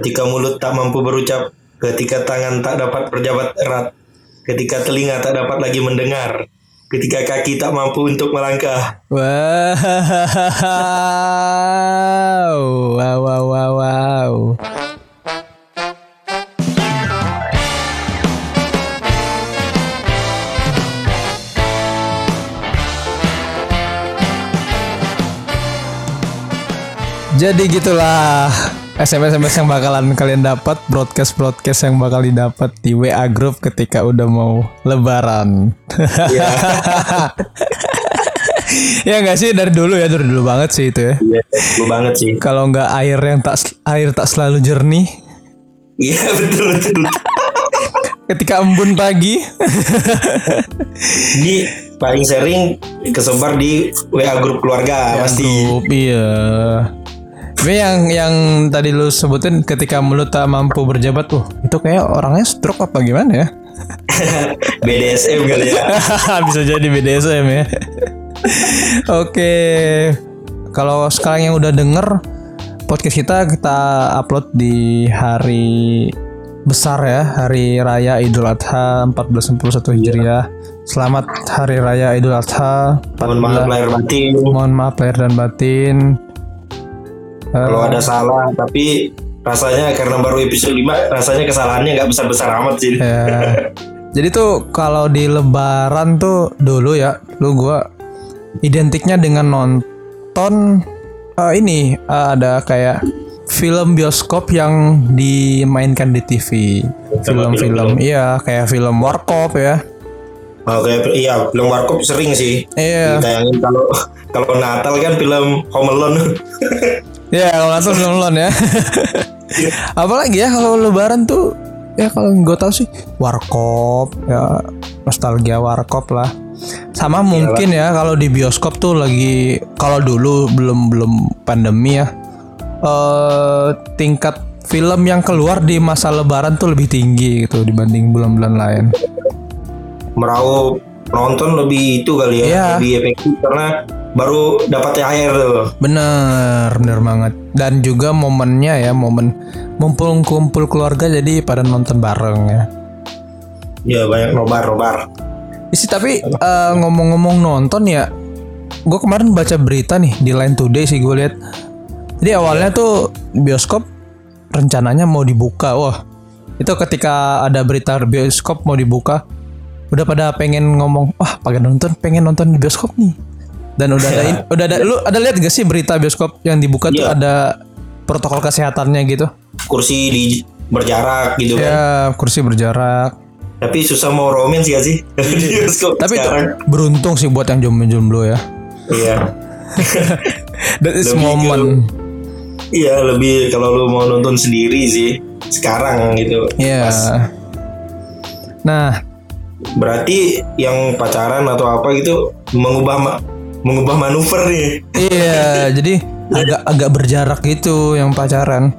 ketika mulut tak mampu berucap, ketika tangan tak dapat berjabat erat, ketika telinga tak dapat lagi mendengar, ketika kaki tak mampu untuk melangkah. Wow, wow, wow, wow, wow. Jadi gitulah SMS-SMS yang bakalan kalian dapat, broadcast-broadcast yang bakal didapat di WA group ketika udah mau lebaran. Iya. ya nggak sih dari dulu ya dari dulu banget sih itu ya. Iya, lu banget sih. Kalau nggak air yang tak air tak selalu jernih, Iya betul betul. ketika embun pagi, Ini paling sering kesebar di WA grup keluarga pasti. grup iya. Tapi yang yang tadi lu sebutin ketika mulut tak mampu berjabat, tuh itu kayak orangnya stroke apa gimana ya? BDSM kali ya. Bisa jadi BDSM ya. Oke. Kalau sekarang yang udah denger podcast kita kita upload di hari besar ya, hari raya Idul Adha 1441 Hijriah. Selamat hari raya Idul Adha. Mohon maaf lahir batin. Mohon maaf lahir dan batin. Kalau ada salah, tapi rasanya karena baru episode 5 rasanya kesalahannya nggak besar besar amat sih. Ya. Jadi tuh kalau di lebaran tuh dulu ya, lu gua identiknya dengan nonton eh, ini eh, ada kayak film bioskop yang dimainkan di TV. Film-film iya kayak film Warkop ya. Oh, kayak iya film warkop sering sih. Iya. Ditayangin kalau kalau Natal kan film Home Alone. Iya kalau nonton nonton ya. Apalagi ya kalau lebaran tuh ya kalau gue tahu sih Warkop ya nostalgia Warkop lah. Sama mungkin ya kalau di bioskop tuh lagi kalau dulu belum belum pandemi ya eh tingkat film yang keluar di masa lebaran tuh lebih tinggi gitu dibanding bulan-bulan lain. Meraup nonton lebih itu kali ya, Iya. lebih efektif karena baru dapat THR tuh. Bener, bener banget. Dan juga momennya ya, momen kumpul-kumpul keluarga jadi pada nonton bareng ya. Ya banyak nobar nobar. Isi tapi eh, ngomong-ngomong nonton ya, gue kemarin baca berita nih di Line Today sih gue lihat. Jadi awalnya tuh bioskop rencananya mau dibuka, wah itu ketika ada berita bioskop mau dibuka, udah pada pengen ngomong, wah pengen nonton, pengen nonton di bioskop nih. Dan udah ada, udah ada, lu ada lihat gak sih berita bioskop yang dibuka tuh Iya. ada protokol kesehatannya gitu? Kursi di berjarak gitu kan. Ya kursi berjarak. Tapi susah mau ya sih di bioskop Iya. Tapi itu sekarang. beruntung sih buat yang jomblo-jomblo ya. Iya. That is Lebih moment. Iya lebih kalau lu mau nonton sendiri sih sekarang gitu. Iya. Pas. Nah, Berarti yang pacaran atau apa gitu mengubah mengubah manuver nih. iya, jadi agak agak berjarak gitu yang pacaran.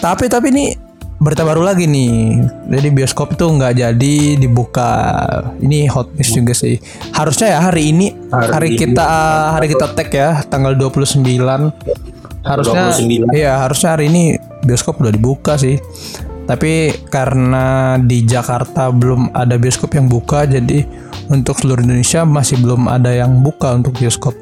Tapi tapi ini berita baru lagi nih. Jadi bioskop tuh nggak jadi dibuka. Ini hot news juga sih. Harusnya ya hari ini Hari hari, ini. kita hari kita tag ya tanggal 29 harusnya 29. iya harusnya hari ini bioskop udah dibuka sih. Tapi karena di Jakarta belum ada bioskop yang buka jadi untuk seluruh Indonesia masih belum ada yang buka untuk bioskop.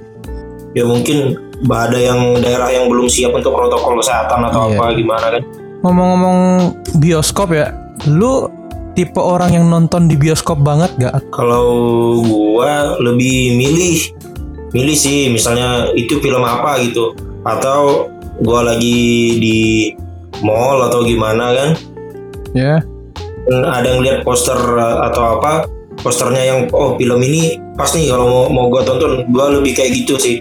Ya mungkin ada yang daerah yang belum siap untuk protokol kesehatan atau Iya. apa gimana kan. Ngomong-ngomong bioskop ya, lu tipe orang yang nonton di bioskop banget gak? Kalau gua lebih milih milih sih misalnya itu film apa gitu atau gua lagi di mall atau gimana kan Ya. Dan ada yang lihat poster uh, atau apa posternya yang oh film ini pas nih kalau mau mau gua tonton gua lebih kayak gitu sih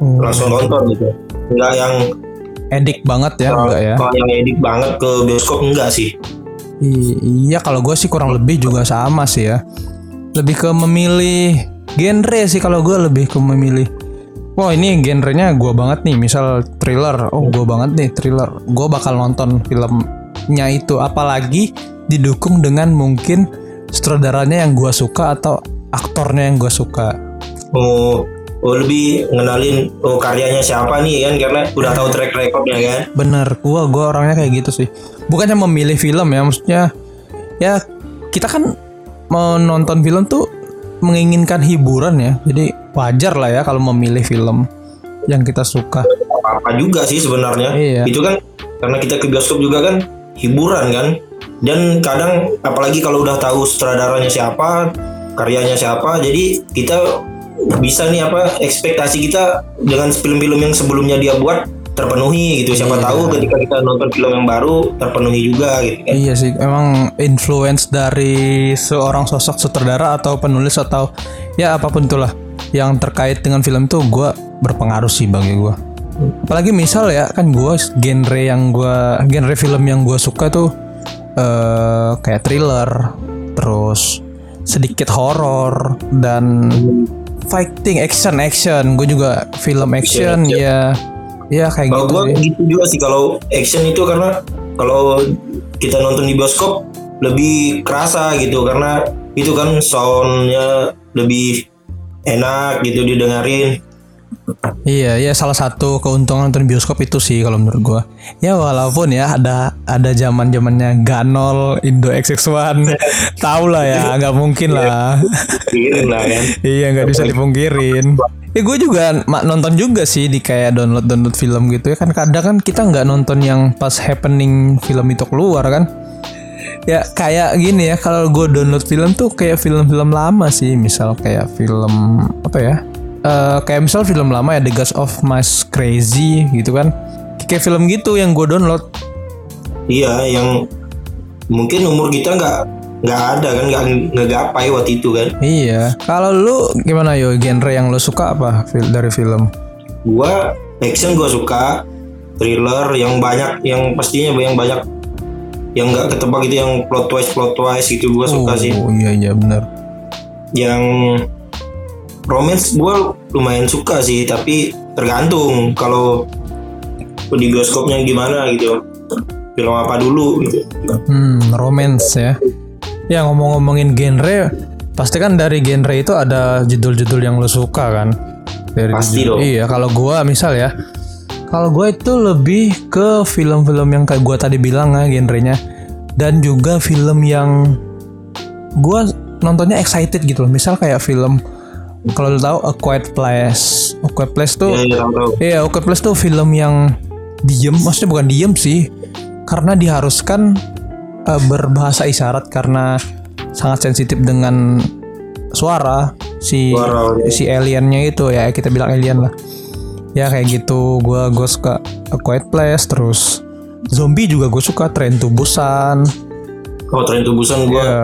langsung nonton gitu nggak yang Edik banget ya, enggak ya? oh, yang edit banget ke bioskop enggak sih I- iya kalau gue sih kurang lebih juga sama sih ya. Lebih ke memilih genre sih kalau gue lebih ke memilih. Wah ini genrenya gue banget nih, misal thriller. Oh gue banget nih thriller. Gue bakal nonton filmnya itu, apalagi didukung dengan mungkin sutradaranya yang gue suka atau aktornya yang gue suka. oh oh lebih ngenalin oh karyanya siapa nih kan karena udah tahu track recordnya kan Bener, gua gua orangnya kayak gitu sih. Bukannya memilih film ya, maksudnya ya kita kan mau nonton film tuh menginginkan hiburan ya. Jadi wajar lah ya kalau memilih film yang kita suka. apa juga sih sebenarnya Iya. itu kan karena kita ke bioskop juga kan hiburan kan dan kadang apalagi kalau udah tahu sutradaranya siapa karyanya siapa jadi kita bisa nih apa ekspektasi kita dengan film-film yang sebelumnya dia buat terpenuhi gitu. Siapa tahu ketika kita nonton film yang baru terpenuhi juga gitu kan. Iya sih, emang influence dari seorang sosok sutradara atau penulis atau ya apa pun itulah yang terkait dengan film itu gua berpengaruh sih bagi gua. Apalagi misal ya kan gua genre yang gua genre film yang gua suka tuh eh kayak thriller, terus sedikit horor dan fighting action action. Gue juga film action ya ya kayak Kalau gitu gua sih. gitu juga sih kalau action itu karena kalau kita nonton di bioskop lebih kerasa gitu karena itu kan soundnya lebih enak gitu didengarin. Iya, ya salah satu keuntungan nonton bioskop itu sih kalau menurut gua. Ya walaupun ya ada ada zaman zamannya Ganol, Indo XX1, tahu lah ya, nggak mungkin lah. Lah kan. iya nggak bisa dipungkirin. Ya gue juga mak nonton juga sih di kayak download download film gitu ya kan kadang kan kita nggak nonton yang pas happening film itu keluar kan. Ya kayak gini ya kalau gue download film tuh kayak film-film lama sih misal kayak film apa ya Eh kayak misal film lama ya The Ghost of Mas Crazy gitu kan. Kayak film gitu yang gue download. Iya, yang mungkin umur kita nggak nggak ada kan nggak nggak gapai waktu itu kan. iya. Kalau lu gimana yo? Genre yang lu suka apa dari film? Gua action gua suka, thriller yang banyak yang pastinya yang banyak yang nggak ketebak itu yang plot twist plot twist gitu gua suka sih. oh iya iya bener Yang romance gua lumayan suka sih tapi tergantung kalau di bioskopnya gimana gitu. Film apa dulu gitu. Hmm, romance ya. Ya ngomong-ngomongin genre, pasti kan dari genre itu ada judul-judul yang lo suka kan? Dari Pasti judul- dong. Iya, kalau gua misal ya, kalau gua itu lebih ke film-film yang kayak gua tadi bilang ya genrenya, dan juga film yang gua nontonnya excited gitu loh. Misal kayak film kalau lo tahu A Quiet Place, A Quiet Place tuh Ya, ya, tahu, tahu. Iya, Oke Plus tuh film yang diem, maksudnya bukan diem sih, karena diharuskan eh, berbahasa isyarat karena sangat sensitif dengan suara si Suara, si aliennya itu ya kita bilang alien lah. Ya kayak gitu, gua gua suka A Quiet Place, terus zombie juga gue suka, Train to Busan. Oh, Tren Tubusan gua Ya,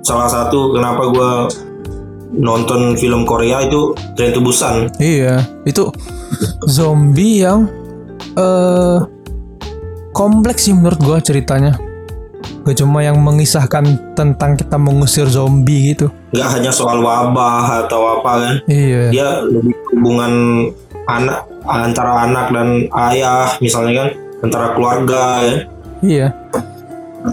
salah satu kenapa gua nonton film Korea itu Tren to Busan. iya, itu zombie yang eh kompleks sih menurut gua ceritanya. Gak cuma yang mengisahkan tentang kita mengusir zombie gitu. nggak hanya soal wabah atau apa kan Iya. dia lebih hubungan anak antara anak dan ayah misalnya kan antara keluarga ya Iya.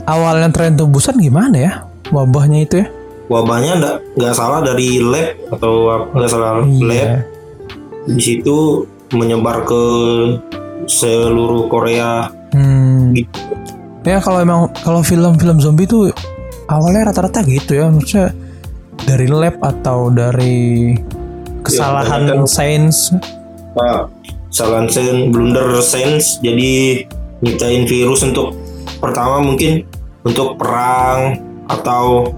Awalnya tren tubusan gimana ya? Wabahnya itu ya? Wabahnya nggak nggak salah dari lab atau nggak salah lab Iya. di situ menyebar ke seluruh Korea Hmm. Gitu. Ya kalau emang kalau film-film zombie tuh awalnya rata-rata gitu ya, maksudnya dari lab atau dari kesalahan kan. sains. Nah, kesalahan sen blunder sense jadi nyiptain virus untuk pertama mungkin untuk perang atau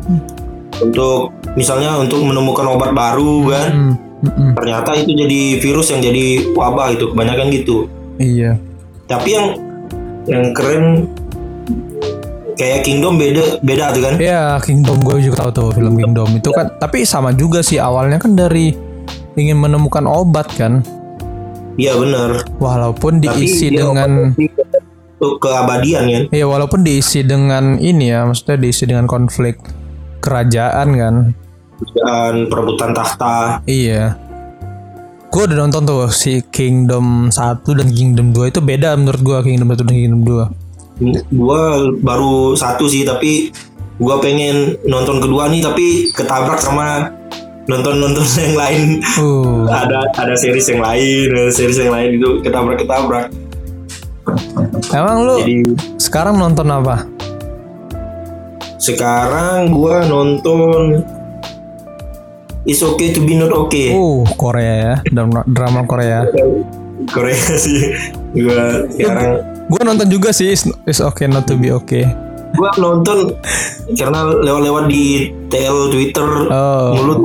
untuk misalnya untuk menemukan obat baru kan Hmm. mm-mm. ternyata itu jadi virus yang jadi wabah itu kebanyakan gitu Iya. tapi yang yang keren kayak Kingdom beda beda tuh kan Ya Kingdom gue juga tahu tuh film Kingdom itu kan. Tapi sama juga sih awalnya kan dari ingin menemukan obat kan. iya bener Walaupun tapi diisi dengan keabadian kan Iya walaupun diisi dengan ini ya, maksudnya diisi dengan konflik kerajaan kan. dan perebutan tahta Iya. Gue udah nonton tuh si Kingdom 1 dan Kingdom 2 itu beda menurut gue Kingdom 1 dan Kingdom 2. gua baru satu sih tapi gua pengen nonton kedua nih tapi ketabrak sama nonton nonton yang lain Uh, ada ada series yang lain ada series yang lain itu ketabrak ketabrak emang lu jadi sekarang nonton apa? Sekarang gua nonton It's okay to be not okay Uh, Korea ya, drama, drama Korea. Korea sih gua sekarang Gue nonton juga sih, It's, It's Okay Not to Be Okay. gua nonton karena lewat-lewat di TL Twitter Oh, mulut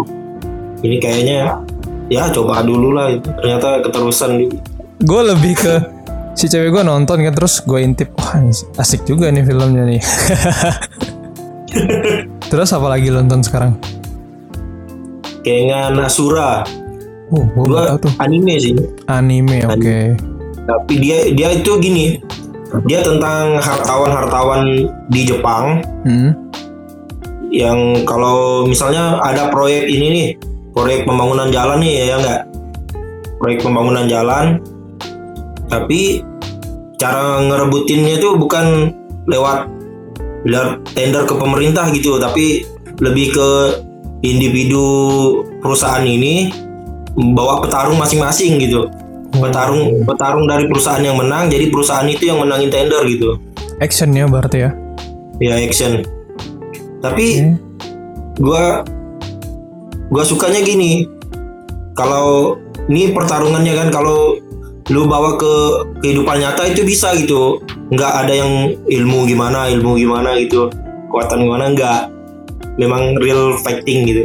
ini kayaknya ya coba dulu lah ternyata keterusan gue lebih ke si cewek gue nonton kan terus gue intip, wah asik juga nih filmnya nih. terus apa lagi nonton sekarang? kayaknya Nasura Uh, gue gua tuh. anime sih. Anime, oke. tapi dia dia itu gini. Dia tentang hartawan-hartawan di Jepang. Hmm. yang kalau misalnya ada proyek ini nih proyek pembangunan jalan nih ya enggak proyek pembangunan jalan. Tapi cara ngerebutinnya itu bukan lewat tender ke pemerintah gitu tapi lebih ke individu perusahaan ini bawa petarung masing-masing gitu. Petarung petarung dari perusahaan yang menang jadi perusahaan itu yang menangin tender gitu. Actionnya berarti ya? ya action. Tapi gua gua sukanya gini. Kalau ini pertarungannya kan kalau lu bawa ke kehidupan nyata itu bisa gitu nggak ada yang ilmu gimana ilmu gimana gitu kekuatan gimana nggak memang real fighting gitu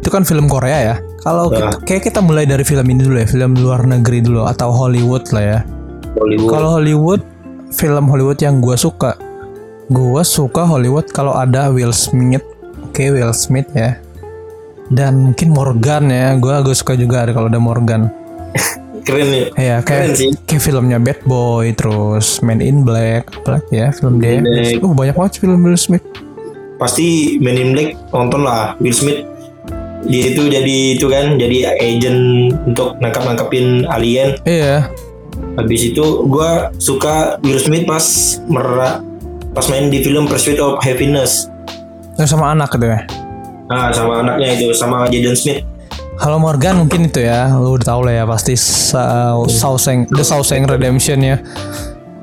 Itu kan film Korea ya. Kalau Ya. kita, kayak kita mulai dari film ini dulu ya, film luar negeri dulu atau Hollywood lah ya. Hollywood Kalau Hollywood, film Hollywood yang gua suka, gua suka Hollywood kalau ada Will Smith, oke Will Smith ya, dan mungkin Morgan ya, gua gue suka juga ada kalau ada Morgan. keren ya Ya Keren kayak sih. kayak filmnya Bad Boy, terus Man in Black, apalagi ya film dia. Oh banyak banget film Will Smith. pasti Men in Black nonton lah Will Smith dia itu jadi itu kan jadi agent untuk nangkap nangkapin alien Iya, Habis itu gua suka Will Smith pas merak pas main di film Pursuit of Happiness. yang sama anak gitu ya. Nah, sama anaknya itu sama Jaden Smith. Kalau Morgan mungkin itu ya, lu udah tau lah ya pasti Sa- Shawshank, The Shawshank Redemption ya.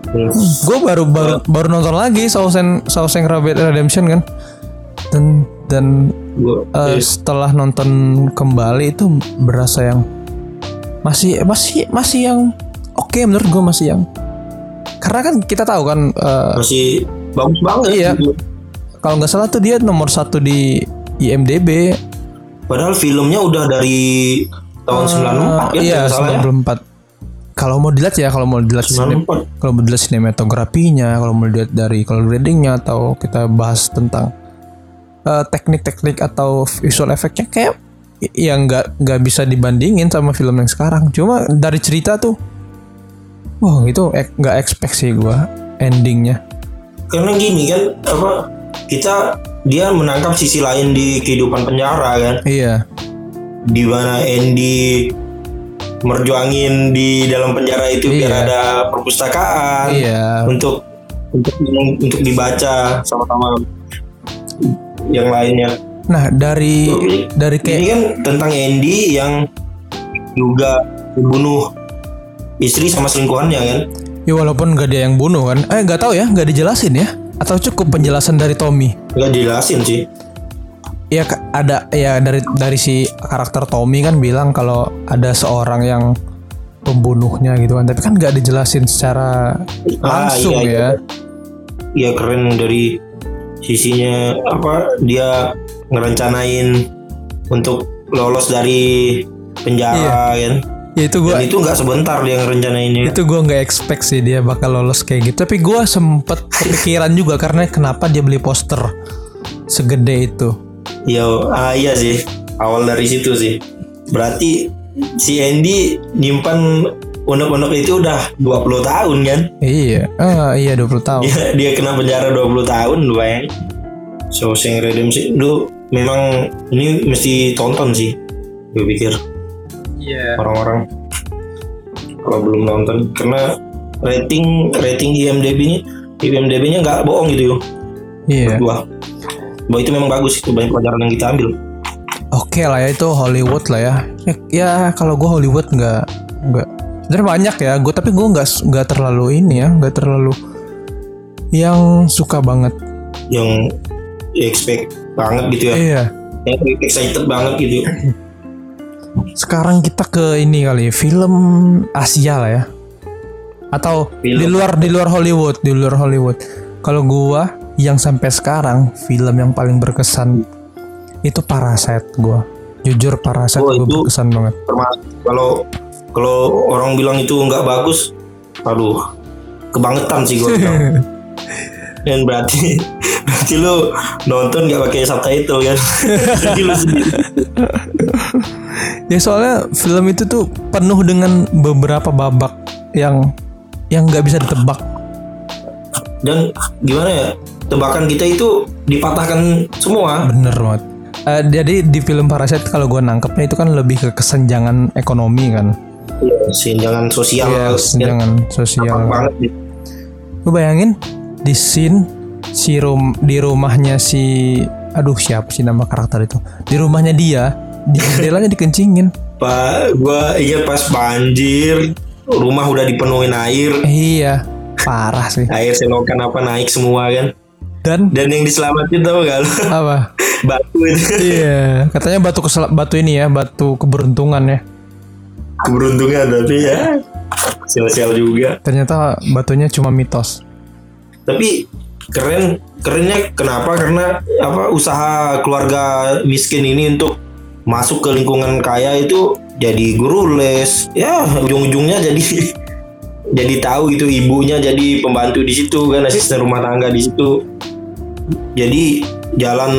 Hmm. Gue baru baru baru nonton lagi Shawshank Shawshank Redemption kan. Dan dan eh, setelah nonton kembali itu berasa yang masih masih masih yang oke menurut gue masih yang karena kan kita tahu kan eh, masih bagus banget. Iya. kalau nggak salah tuh dia nomor satu di IMDb Padahal filmnya udah dari tahun 94 kan iya kalau ya. 94 kalau mau dilihat ya kalau mau dilihat sinem- 94. kalau mau dilihat sinematografinya kalau mau dilihat dari color gradingnya atau kita bahas tentang eh, teknik-teknik atau visual efeknya kayak ya nggak nggak bisa dibandingin sama film yang sekarang cuma dari cerita tuh wah itu ek- nggak expect sih gua endingnya Karena gini kan apa kita dia menangkap sisi lain di kehidupan penjara kan iya di mana Andy merjuangin di dalam penjara itu biar Iya. ada perpustakaan iya untuk untuk untuk dibaca sama-sama yang lainnya. nah dari dari Ini kayak kan tentang Andy yang juga membunuh istri sama selingkuhannya kan. ya walaupun nggak dia yang bunuh kan eh nggak tahu ya nggak dijelasin ya atau cukup penjelasan dari Tommy Gak dijelasin sih. ya ada ya dari dari si karakter Tommy kan bilang kalau ada seorang yang pembunuhnya gitu kan tapi kan nggak dijelasin secara langsung iya, iya. ya Iya keren dari sisinya apa dia ngerencanain untuk lolos dari penjara kan. Ya itu gua itu nggak sebentar dia ngerencanainnya. itu gua nggak expect sih dia bakal lolos kayak gitu tapi gua sempet kepikiran juga karena kenapa dia beli poster segede itu Ya, ah iya sih. Awal dari situ sih. Berarti si Andy nyimpan unek-unek itu udah 20 tahun kan? iya ah iya 20 tahun Dia, dia kena penjara 20 tahun lu bayang. Shawshank Redemption lu memang ini mesti tonton sih. Gue pikir iya orang-orang kalau belum nonton karena rating rating IMDb-nya IMDb-nya nggak bohong gitu yo. iya Gua bahwa itu memang bagus itu banyak pelajaran yang kita ambil. oke lah ya itu Hollywood lah ya. Ya, ya kalau gue Hollywood nggak nggak. Sebenarnya banyak ya. Gue tapi gue nggak nggak terlalu ini ya, nggak terlalu yang suka banget. yang expect banget gitu ya Iya. yang excited banget gitu Sekarang kita ke ini kali film Asia lah ya. Atau Film. di luar di luar Hollywood, di luar Hollywood. Kalau gua yang sampai sekarang film yang paling berkesan itu Parasite gua. Jujur Parasite Oh, gua berkesan banget. kalau kalau orang bilang itu nggak bagus aduh kebangetan sih bilang dan berarti berarti lu nonton nggak pakai subtitle kan jadi lu sendiri Ya soalnya film itu tuh penuh dengan beberapa babak yang yang nggak bisa ditebak. dan gimana ya tebakan kita itu dipatahkan semua Bener banget. Eh, jadi di film Parasite kalau gua nangkepnya itu kan lebih ke kesenjangan ekonomi kan. senjangan sosial Iya, kesenjangan sosial. banget. Lu bayangin di scene si rum di rumahnya si aduh siapa sih nama karakter itu? Di rumahnya dia, di jendelanya dikencingin. pak gua ingat pas banjir rumah udah dipenuhin air Iya, parah sih. air selokan apa naik semua kan Dan dan yang diselamatin tau gak lu apa? batu itu Iya, katanya batu kesel batu ini ya, batu keberuntungan ya. keberuntungan tapi ya sial-sial juga Ternyata batunya cuma mitos. Tapi keren kerennya kenapa? Karena apa usaha keluarga miskin ini untuk masuk ke lingkungan kaya itu jadi guru les. Ya ujung-ujungnya jadi jadi tahu gitu ibunya jadi pembantu di situ kan asisten rumah tangga di situ. Jadi jalan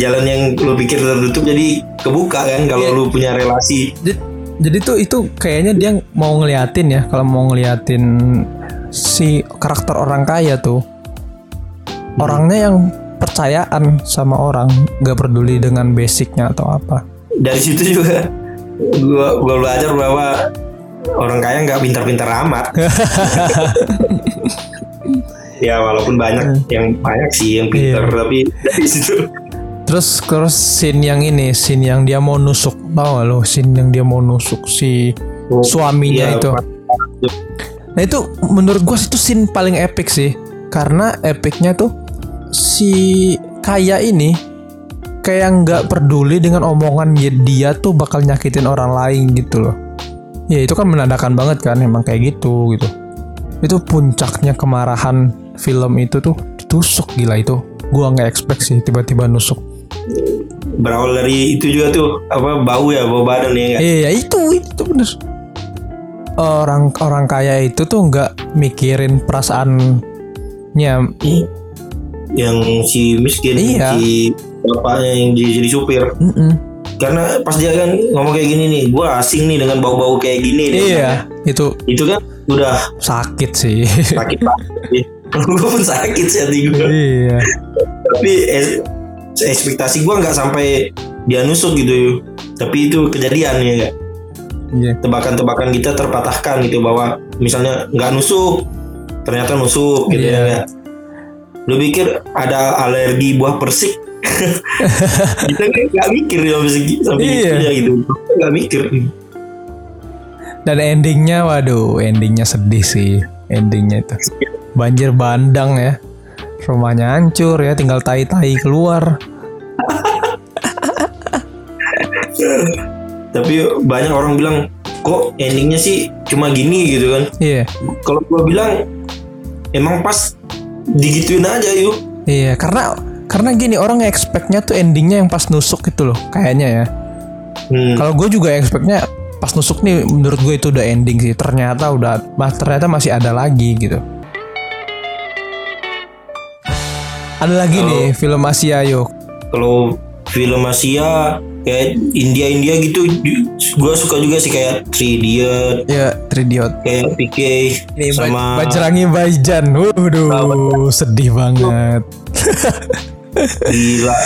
jalan yang lu pikir tertutup jadi kebuka kan kalau Iya. lu punya relasi. Jadi, jadi tuh itu kayaknya dia mau ngeliatin ya, kalau mau ngeliatin si karakter orang kaya tuh orangnya yang percayaan sama orang, gak peduli dengan basicnya atau apa. dari situ juga gua gua belajar bahwa orang kaya nggak pintar-pintar amat ya walaupun banyak yang banyak sih yang pintar tapi dari situ Terus terus scene yang ini, scene yang dia mau nusuk, tau gak lo? Scene yang dia mau nusuk si suaminya Iya, itu. Nah itu menurut gua itu scene paling epic sih, karena epicnya tuh si kaya ini kayak nggak peduli dengan omongan dia, dia tuh bakal nyakitin orang lain gitu loh. Ya itu kan menandakan banget kan, emang kayak gitu gitu. Itu puncaknya kemarahan film itu tuh ditusuk gila itu. Gua nggak expect sih tiba-tiba nusuk. berawal dari itu juga tuh apa bau ya bau badan ya nggak? Iya itu itu bener. Orang orang kaya itu tuh nggak mikirin perasaannya. Ih, yang si miskin Iya. si bapaknya yang jadi, jadi supir Mm-mm. karena pas dia kan ngomong kayak gini nih gua asing nih dengan bau-bau kayak gini nih. Iya itu itu kan udah sakit sih. sakit banget gue pun sakit sih hati gue iya. tapi es- ekspektasi gue nggak sampai dia nusuk gitu tapi itu kejadian ya Iya. tebakan-tebakan kita terpatahkan gitu bahwa misalnya nggak nusuk ternyata nusuk gitu Iya. ya lu pikir ada alergi buah persik kita nggak mikir ya sampai sampai Iya. segitunya gitu nggak mikir Dan endingnya, waduh, endingnya sedih sih. Endingnya itu banjir bandang ya. Rumahnya hancur ya, tinggal tai-tai keluar. tapi banyak orang bilang kok endingnya sih cuma gini gitu kan Iya, kalau gua bilang emang pas digituin aja yuk iya. Karena karena gini orang expectnya tuh endingnya yang pas nusuk gitu loh, kayaknya ya. hmm. Kalau gue juga expectnya pas nusuk nih, menurut gue itu udah ending sih. Ternyata udah, mas ternyata masih ada lagi gitu. Ada lagi nih film Asia yuk. kalau film Asia kayak India India gitu gue suka juga sih kayak Three Idiot Ya, Tridiot. kayak PK Ini sama Bajrangi Baijan. Waduh, sedih banget. gila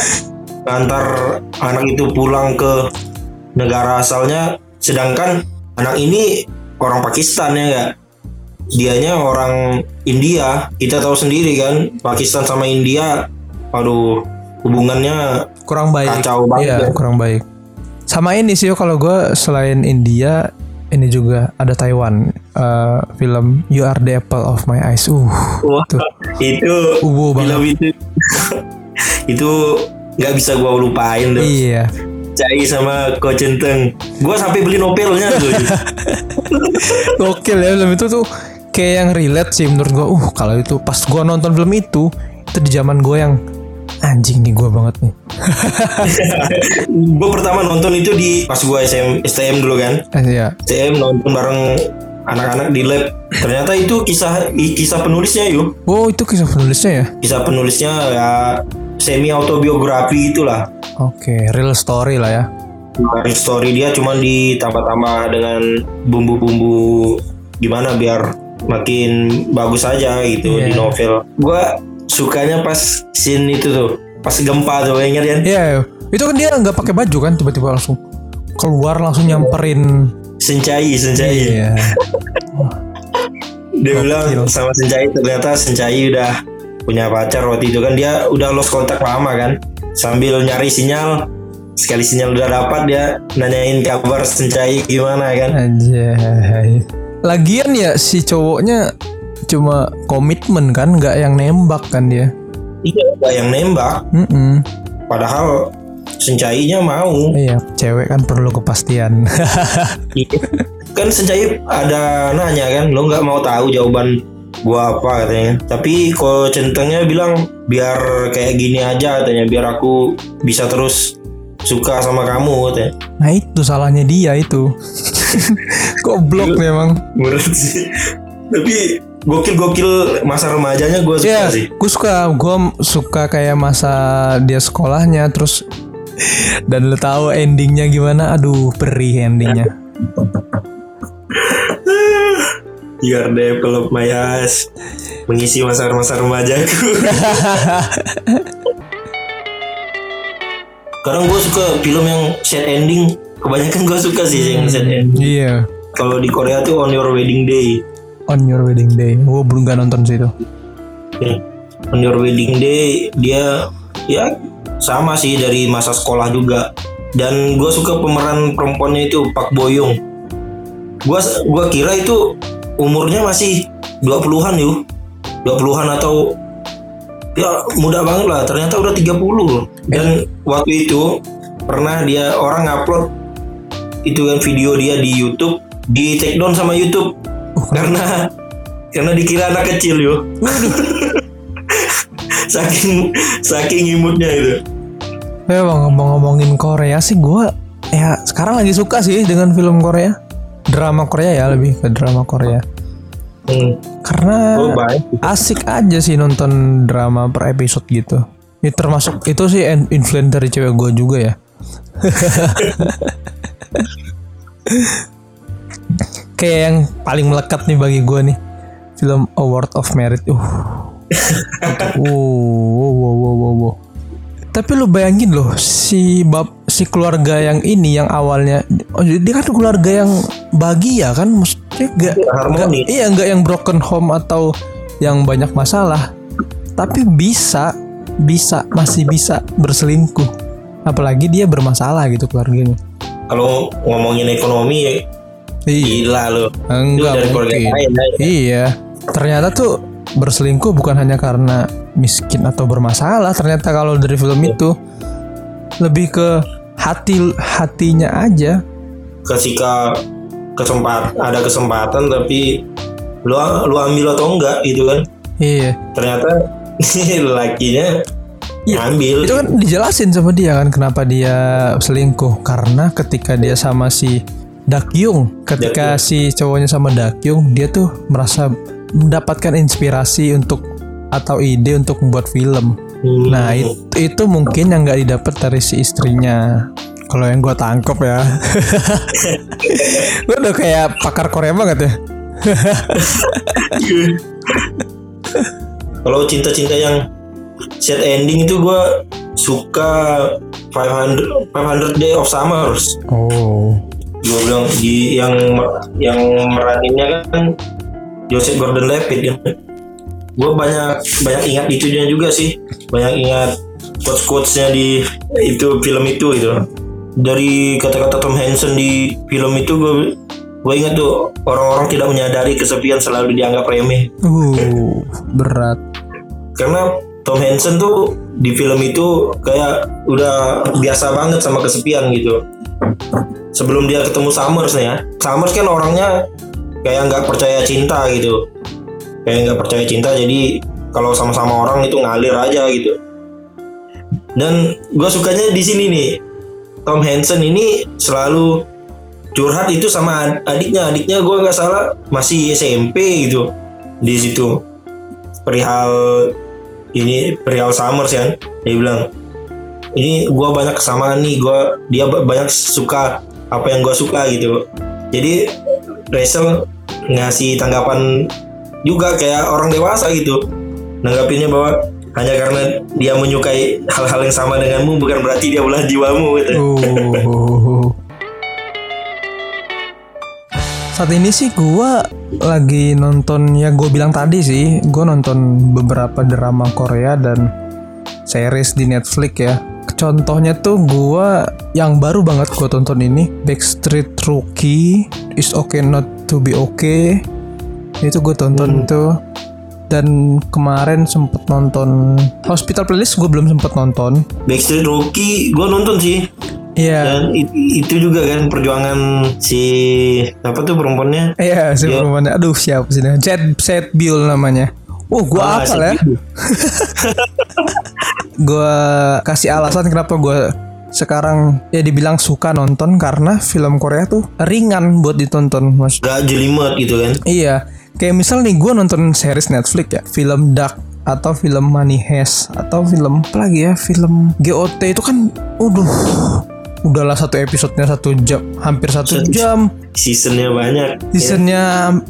antar anak itu pulang ke negara asalnya sedangkan anak ini orang Pakistan ya enggak dianya orang India kita tahu sendiri kan Pakistan sama India aduh hubungannya kurang baik. Kacau banget Iya, ya. kurang baik. Sama ini sih kalau gue selain India ini juga ada Taiwan eh, film You Are the Apple of My Eyes. Uh, Wah, Tuh. itu Uwo film itu itu nggak bisa gua lupain tuh. iya. Cai sama Ko Centeng. Gua sampai beli novelnya tuh. Gokil ya film itu tuh kayak yang relate sih menurut gue. Uh, kalau itu pas gue nonton film itu itu di zaman gue yang anjing nih gue banget nih. gua pertama nonton itu di pas gua SM, STM dulu kan. Eh, iya. STM nonton bareng anak-anak di lab. Ternyata itu kisah kisah penulisnya yuk. Oh itu kisah penulisnya ya? Kisah penulisnya ya semi autobiografi itulah. Oke, real story lah ya. Dari story dia cuma ditambah-tambah dengan bumbu-bumbu gimana biar makin bagus aja gitu Iya. di novel. Gua sukanya pas scene itu tuh, pas gempa tuh ingat kan? Iya, itu kan dia nggak pakai baju kan tiba-tiba langsung keluar langsung nyamperin. Sencai, Sencai. Iya. Dia bilang sama Sencai ternyata Sencai udah punya pacar waktu itu kan dia udah lost kontak lama kan. Sambil nyari sinyal, sekali sinyal udah dapat dia nanyain kabar Sencai gimana kan. Anjay. Lagian ya si cowoknya cuma komitmen kan, nggak yang nembak kan dia. Iya, nggak yang nembak. Mm-mm. Padahal Sencainya mau. Iya, cewek kan perlu kepastian. kan Sencai ada nanya kan, lo nggak mau tahu jawaban gua apa katanya. Tapi kok centengnya bilang biar kayak gini aja katanya, biar aku bisa terus suka sama kamu katanya. nah itu salahnya dia itu. Goblok nih emang. Menurut sih. Tapi gokil-gokil masa remajanya gue suka Iya, sih. gue suka, gue suka kayak masa dia sekolahnya, terus dan lo tahu endingnya gimana? Aduh, perih endingnya. Your develop my eyes mengisi masa-masa remajaku. Kadang gue suka film yang sad ending. Kebanyakan gue suka sih yang sad ending. Iya, Kalau di Korea tuh On Your Wedding Day. On your wedding day. Gue belum gak nonton sih itu. Ya, On Your Wedding Day dia ya sama sih dari masa sekolah juga. Dan gue suka pemeran perempuannya itu Pak Boyong. Gua gua kira itu umurnya masih 20-an yuk. 20-an atau ya muda banget lah. Ternyata udah 30. Dan waktu itu pernah dia orang upload itu kan video dia di YouTube di take down sama YouTube karena karena dikira anak kecil yuk. saking saking imutnya itu. Ya bang ngomong-ngomongin Korea sih gue ya sekarang lagi suka sih dengan film Korea, drama Korea ya lebih ke drama Korea. Hmm. Karena Oh baik. asik aja sih nonton drama per episode gitu. Ini termasuk itu sih in- influence dari cewek gue juga ya. Kayak yang paling melekat nih bagi gue nih film A World of Merit. Uh. wow, wow, wow, wow, wow, wow. Tapi lu bayangin loh si bab si keluarga yang ini yang awalnya oh, dia kan keluarga yang bahagia kan maksudnya gak, nggak- iya nggak yang broken home atau yang banyak masalah tapi bisa bisa masih bisa berselingkuh apalagi dia bermasalah gitu keluarganya Kalau ngomongin ekonomi ya iya gila lo. enggak dari keluarga mungkin lain aja. iya ternyata tuh berselingkuh bukan hanya karena miskin atau bermasalah ternyata kalau dari film itu lebih ke hati hatinya aja Ketika kesempat ada kesempatan tapi lu lu ambil atau enggak gitu kan. iya Ternyata lakinya ngambil. itu kan dijelasin sama dia kan kenapa dia selingkuh karena ketika dia sama si Dakyung ketika si cowoknya sama Dakyung dia tuh merasa mendapatkan inspirasi untuk atau ide untuk membuat film. Hmm. nah itu, itu mungkin yang nggak didapat dari si istrinya. Kalau yang gue tangkep ya. Gue udah kayak pakar Korea banget ya. Kalau cinta-cinta yang sad ending itu gue suka 500 500 Day of Summers. oh Gue bilang di yang yang meraninnya kan Joseph Gordon-Levitt kan. Gue banyak banyak ingat itunya juga sih. Banyak ingat quotes quotesnya di itu film itu gitu dari kata-kata Tom Hansen di film itu gue gue ingat tuh orang-orang tidak menyadari kesepian selalu dianggap remeh Uh, berat. karena Tom Hansen tuh di film itu kayak udah biasa banget sama kesepian gitu sebelum dia ketemu Summers nih ya. Summers kan orangnya kayak nggak percaya cinta gitu. Kayak nggak percaya cinta jadi kalau sama-sama orang itu ngalir aja gitu. Dan gue sukanya di sini nih Tom Hansen ini selalu curhat itu sama ad- adiknya. Adiknya gue nggak salah masih SMP gitu di situ. Perihal ini perihal Summers kan dia bilang ini gue banyak kesamaan nih gue dia ba- banyak suka apa yang gue suka gitu jadi Rachel ngasih tanggapan juga kayak orang dewasa gitu nanggapinnya bahwa hanya karena dia menyukai hal-hal yang sama denganmu bukan berarti dia belah jiwamu gitu. Uh. Saat ini sih gua lagi nonton ya gue bilang tadi sih, gue nonton beberapa drama Korea dan series di Netflix ya. Contohnya tuh gua yang baru banget gue tonton ini Backstreet Rookie Is Okay Not To Be Okay itu gue tonton tuh dan kemarin sempet nonton Hospital Playlist gue belum sempet nonton Backstreet Rookie gue nonton sih Iya dan it- itu juga kan perjuangan si apa tuh perempuannya Iya, si Iya. perempuan. Aduh, siapa sih? namanya? Set Set Bill namanya. Oh, Ah, gua apa ya? Gua kasih alasan kenapa gua sekarang ya dibilang suka nonton karena film Korea tuh ringan buat ditonton, Mas. gak jelimet gitu kan Iya, kayak misal nih gua nonton series Netflix ya, film Dark atau film Money Heist atau film apa lagi ya, film GOT itu kan, udah, udahlah satu episodenya satu jam, hampir Satu- jam. Seasonnya banyak Seasonnya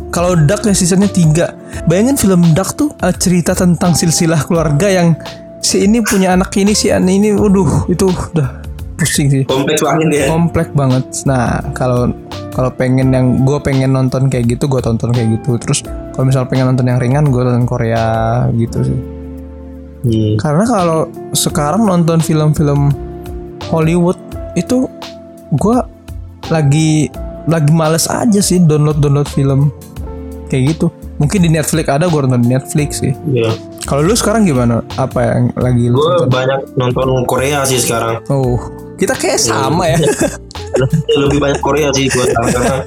kalau Dark ya seasonnya tiga. Bayangin film Dark tuh cerita tentang silsilah keluarga yang si ini punya anak ini si an ini, waduh itu udah pusing sih. kompleks banget ya Komplek banget. Nah kalau kalau pengen yang gue pengen nonton kayak gitu gue tonton kayak gitu. Terus kalau misal pengen nonton yang ringan gue nonton Korea gitu sih. Hmm. Karena kalau sekarang nonton film-film Hollywood itu gue lagi lagi males aja sih download download film kayak gitu. Mungkin di Netflix ada gue nonton di Netflix sih. Iya. Kalau lu sekarang gimana? Apa yang lagi lu gue banyak nonton Korea sih sekarang Oh, kita kayak sama ya. lebih banyak Korea sih gue karena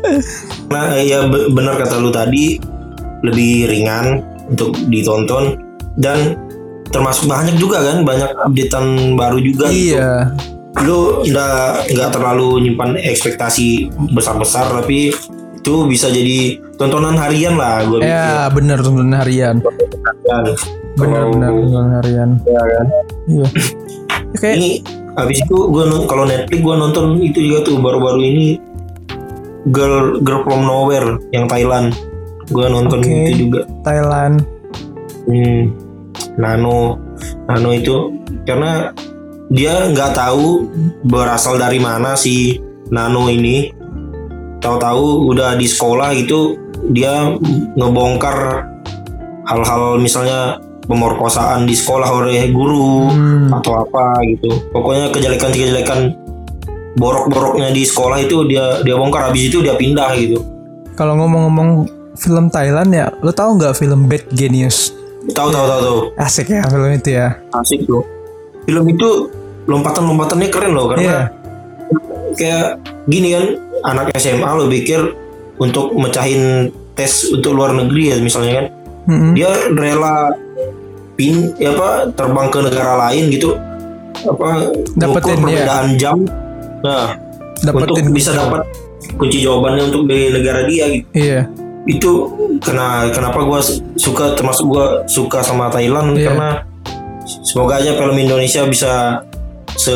karena ya be- benar kata lu tadi lebih ringan untuk ditonton dan termasuk banyak juga kan banyak updatean baru juga gitu. Lu nggak nggak terlalu nyimpan ekspektasi besar besar tapi itu bisa jadi tontonan harian lah gue Ya bener tontonan harian. Bener bener tontonan harian. ya kan Iya. Ya, kayak ini habis itu gue kalau Netflix gue nonton itu juga tuh baru-baru ini Girl Girl from Nowhere yang Thailand gue nonton Oke. itu juga Thailand. Hmm, Nano Nano itu karena dia nggak tahu berasal dari mana si Nano ini tahu-tahu udah di sekolah gitu dia ngebongkar hal-hal misalnya pemerkosaan di sekolah oleh guru Hmm. atau apa gitu pokoknya kejelekan-kejelekan borok-boroknya di sekolah itu dia dia bongkar habis itu dia pindah gitu Kalau ngomong-ngomong film Thailand ya, lo tau nggak film Bad Genius? tahu tahu tahu tahu Asik ya film itu ya. asik loh film itu lompatan-lompatannya keren loh karena Iya. kayak gini kan anak SMA lo pikir untuk mecahin tes untuk luar negeri ya misalnya kan Mm-mm. dia rela pin ya apa terbang ke negara lain gitu apa Dapetin, iya. perbedaan jam nah untuk Dapetin bisa dapat kunci jawabannya untuk di negara dia gitu Iya. itu kena kenapa gua su- suka termasuk gua suka sama Thailand Iya. karena semoga aja film Indonesia bisa se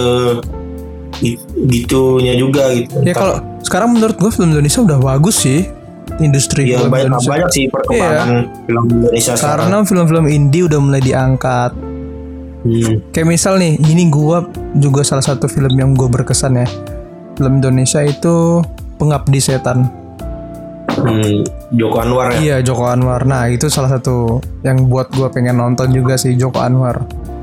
gi- gitunya juga gitu. Ya kalau sekarang menurut gue film Indonesia udah bagus sih industri ya film banyak Indonesia. banyak sih perkembangan film Indonesia sekarang. Karena film-film indie udah mulai diangkat. Hmm. Kayak misal nih, ini gua juga salah satu film yang gue berkesan ya. Film Indonesia itu Pengabdi Setan. Hmm, Joko Anwar ya. Iya Joko Anwar. Nah itu salah satu yang buat gue pengen nonton juga sih Joko Anwar.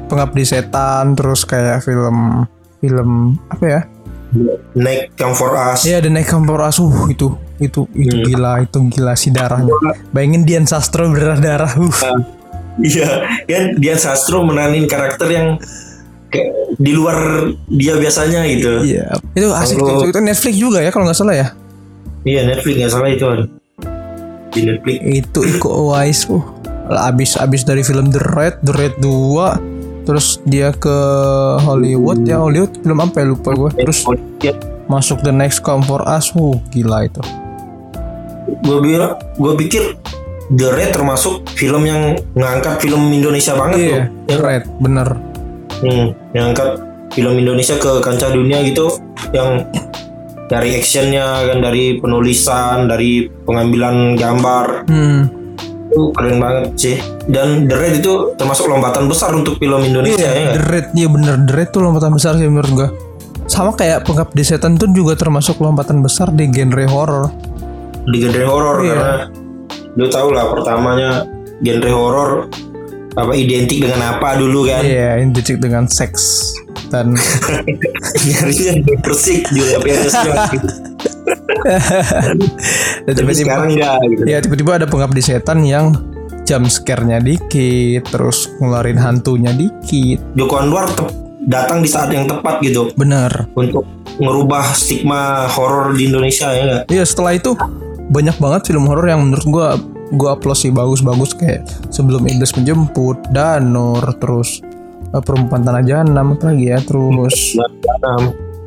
Pengabdi setan terus kayak film film apa ya Next Come For Us. Iya The Night Come For Us uh, itu itu itu Hmm. gila itu gila si darahnya bayangin Dian Sastro berdarah darah uh. Iya, kan Dian Sastro meranin karakter yang kayak di luar dia biasanya gitu. Iya itu asik Kalau- itu Netflix juga ya kalau nggak salah ya Iya Netflix nggak salah itu. An. Di Netflix. itu Iko Uwais uh abis abis dari film The Red The Red 2 terus dia ke Hollywood. Ya Hollywood apa ya lupa gue terus Ya, masuk The Next Come For Us. Uh gila itu. Gue bilang, gue pikir The Red termasuk film yang ngangkat film Indonesia banget iya tuh. The Red bener. Hmm, yang angkat film Indonesia ke kancah dunia gitu yang dari actionnya kan dari penulisan dari pengambilan gambar. Hmm itu keren banget sih dan The Red itu termasuk lompatan besar untuk film Indonesia ya Iya, nggak? The Red, iya bener The Red tuh lompatan besar sih menurut gua. Sama kayak pengabdi setan tuh juga termasuk lompatan besar di genre horor. di genre horor Iya. karena lu tau lah pertamanya genre horor apa identik dengan apa dulu kan Iya, identik dengan seks dan nyarinya persik juga PNS tapi tiba-tiba sekarang enggak gitu ya tiba-tiba ada pengabdi setan yang jump scare-nya dikit, terus ngeluarin hantunya dikit. Joko Anwar datang di saat yang tepat gitu Bener. untuk ngerubah stigma horor di Indonesia ya? Iya, setelah itu banyak banget film horor yang menurut gua gua applause sih bagus-bagus kayak sebelum iblis menjemput, Danur, terus eh, perempuan tanah jahanam apa lagi ya, terus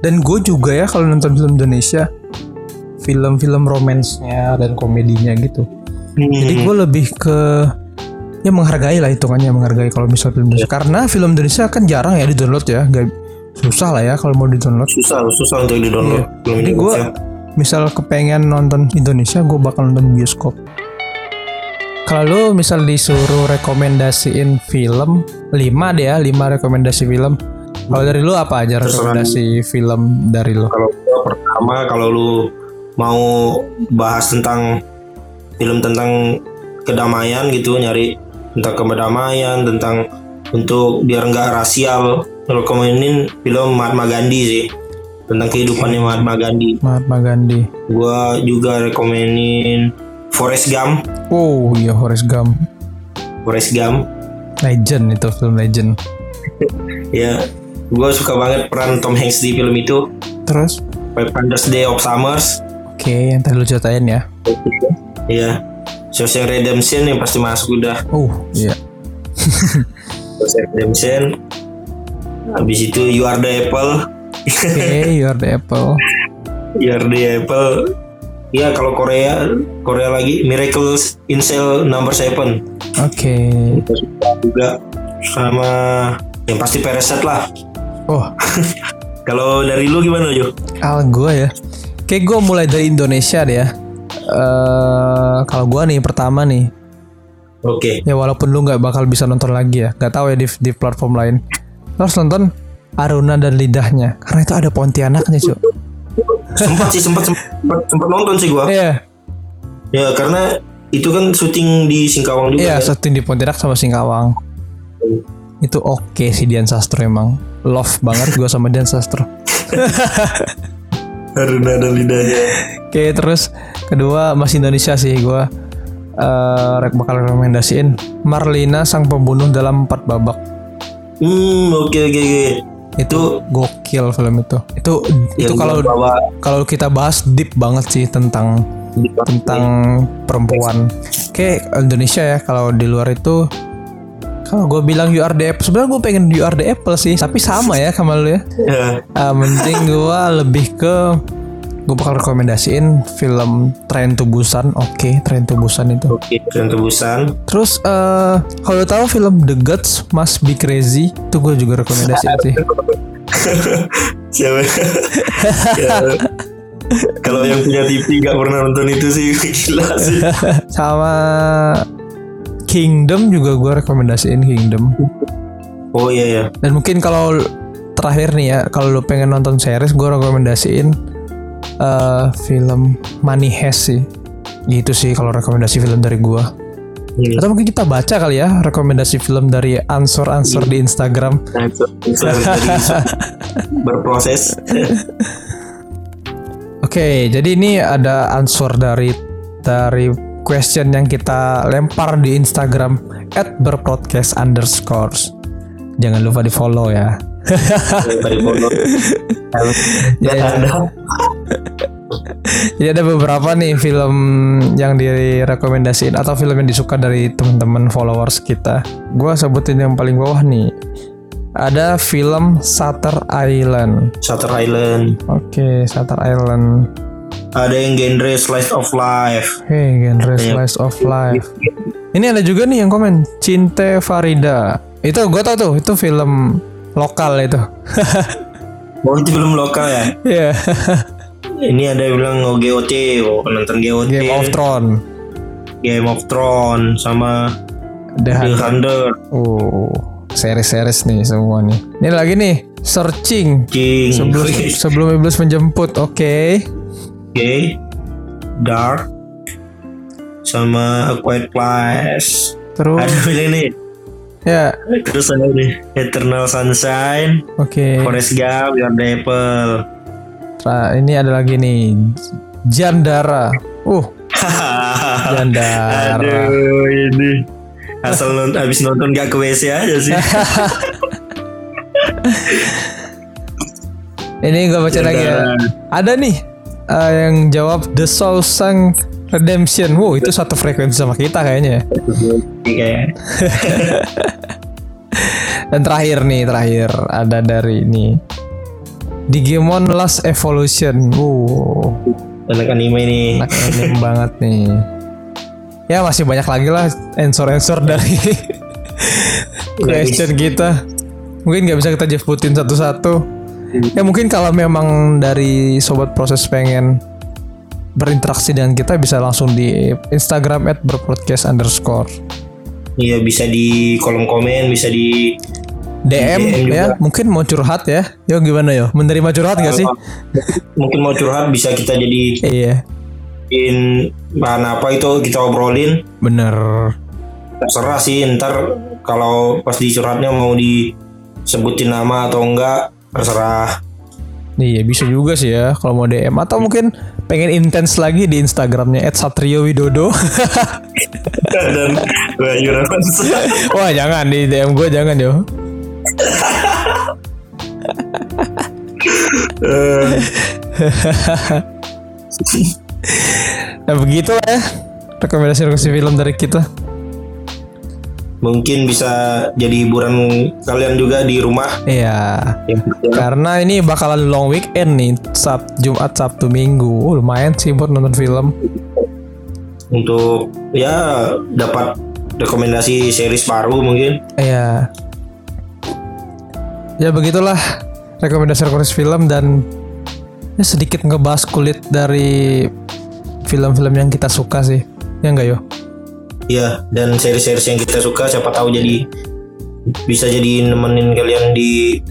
dan gue juga ya kalau nonton film Indonesia film-film romansnya dan komedinya gitu. Jadi hmm, gue lebih ke ya menghargai lah hitungannya menghargai kalau misal film Indonesia. Karena film Indonesia kan jarang ya di download ya gak susah lah ya kalau mau di download susah susah untuk di download film jadi gue misal kepengen nonton Indonesia gue bakal nonton bioskop. Kalau lu misal disuruh rekomendasiin film 5 deh ya 5 rekomendasi film. Kalau dari lu apa aja Terserah. rekomendasi film dari lu? Kalau pertama kalau lu mau bahas tentang film tentang kedamaian gitu nyari tentang kedamaian tentang untuk biar nggak rasial. Rekomenin film Mahatma Gandhi sih tentang kehidupannya Mahatma Gandhi. Mahatma Gandhi. Gua juga rekomenin Forrest Gump. Oh iya Forrest Gump. Forrest Gump. Legend itu film legend. Ya gua suka banget peran Tom Hanks di film itu. Terus? 500 Day of Summers Oke yang tadi lu ceritain ya. Ya Shawshank Redemption yang pasti masuk udah. Oh iya. Shawshank Redemption. Habis itu You Are the Apple. Oke you are the apple. You Are the Apple. Ya kalau Korea Korea lagi Miracles in Cell Number 7 Oke. Suka juga sama yang pasti Parasite lah. Oh. Kalau dari lu gimana Jo? Al gue ya Kayak gue mulai dari Indonesia deh ya. Eh Kalau gue nih pertama nih. Oke. Ya walaupun lu nggak bakal bisa nonton lagi ya. Gak tahu ya di, di platform lain. Lu harus nonton Aruna dan Lidahnya. Karena itu ada Pontianaknya cuy sempat sih sempat sempat sempat nonton sih gua. Iya. Ya karena itu kan syuting di Singkawang juga Iya kan? syuting di Pontianak sama Singkawang. Itu oke sih Dian Sastro emang. Love banget gue sama Dian Sastro Haruna dan lidahnya. Oke terus kedua masih Indonesia sih gue eh rek bakal rekomendasiin Marlina sang pembunuh dalam empat babak. Hmm oke oke oke. Itu gokil film itu. Itu itu Yang kalau bawa kalau kita bahas deep banget sih tentang tentang perempuan. Kayak Indonesia ya kalau di luar itu kalau gue bilang you are the apple sebenarnya gue pengen you are the apple sih tapi sama ya sama lu ya. Ya Ah, mending gue lebih ke gue bakal rekomendasiin film Train to Busan. Oke Train to Busan itu. Oke dan tebusan terus eh kalau lu tahu film The Gods Must Be Crazy itu gue juga rekomendasiin sih. Siapa? Ya. kalau yang punya TV nggak pernah nonton itu sih gila sih. Sama Kingdom juga gue rekomendasiin Kingdom oh iya ya dan mungkin kalau terakhir nih ya kalau lu pengen nonton series gue rekomendasiin eh film Money Heist sih gitu sih kalau rekomendasi film dari gue Hmm. Atau mungkin kita baca kali ya rekomendasi film dari ansur-ansur di Instagram. Nah, itu, itu tadi berproses. Oke, jadi ini ada ansur dari dari question yang kita lempar di Instagram at berpodcast underscores. Jangan lupa di follow ya. dari foto. Dan ada Jadi ada beberapa nih film yang direkomendasiin atau film yang disuka dari teman-teman followers kita. Gua sebutin yang paling bawah nih. Ada film Shutter Island. Shutter Island. Oke, Shutter Island. Ada yang genre slice of life. Hey, genre slice of life. Ini ada juga nih yang komen Cinte Farida. Itu gue tau tuh, itu film lokal itu. Oh itu belum lokal ya? Iya. Ini ada yang bilang oh, GOT, oh, nonton GOT. Game of Thrones. Game of Thrones sama The The Hunter. Oh, series-series nih semua nih. Ini lagi nih, searching King. sebelum sebelum iblis menjemput. Oke. Oke. Dark sama A Quiet Place. Terus Ada bilang nih. ya, Terus ada nih Eternal Sunshine, oke. Forest Gump, Your Apple. Nah, ini ada lagi nih. Jandara. Uh, Jandara. Aduh ini asal nonton abis nonton gak ke WC aja sih. Ini gue baca lagi ya. Ada nih eh, yang jawab The Soul Sang Redemption. Wow, itu satu frekuensi sama kita kayaknya. ya. Kayak Dan terakhir nih, terakhir ada dari ini. Digimon Last Evolution. Wow, anak anime nih. anak anime banget nih. Ya masih banyak lagi lah answer-answer dari question kita. Mungkin nggak bisa kita jemputin satu-satu. Ya mungkin kalau memang dari sobat proses pengen berinteraksi dengan kita bisa langsung di Instagram at berpodcast underscore. Iya bisa di kolom komen, bisa di DM, DM juga. ya mungkin mau curhat ya. Yo gimana yo? Menerima curhat gak sih? Mungkin mau curhat bisa kita jadi iya. in bahan apa itu kita obrolin. bener. Terserah sih ntar kalau pas di curhatnya mau disebutin nama atau enggak terserah. iya bisa juga sih ya kalau mau DM atau mungkin pengen intens lagi di Instagramnya at Satrio Widodo. Dan wah jangan di DM gue jangan yo. Nah begitulah ya rekomendasi-rekomendasi film dari kita mungkin bisa jadi hiburan kalian juga di rumah. iya Ya, Karena ini bakalan long weekend nih, Sab Jumat, Sabtu, Minggu. Lumayan sih buat nonton film. Untuk ya dapat rekomendasi series baru mungkin. Iya. Ya begitulah rekomendasi-rekomendasi film dan ya sedikit ngebahas kulit dari film-film yang kita suka sih. Ya enggak yo? Iya, dan series-series yang kita suka siapa tahu jadi bisa jadi nemenin kalian di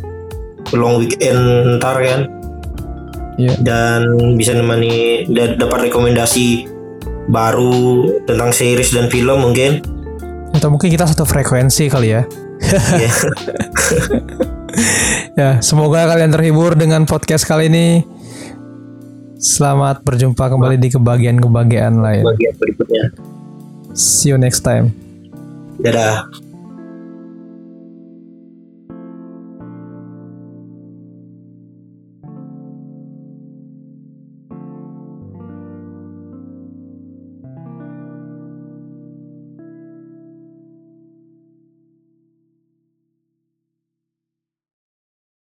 long weekend ntar kan. Iya. Dan bisa nemani da- dapat rekomendasi baru tentang series dan film mungkin. Atau mungkin kita satu frekuensi kali ya. Iya. Ya, semoga kalian terhibur dengan podcast kali ini. Selamat berjumpa kembali di kebagian-kebagian lain. Bagian berikutnya. See you next time. Dadah.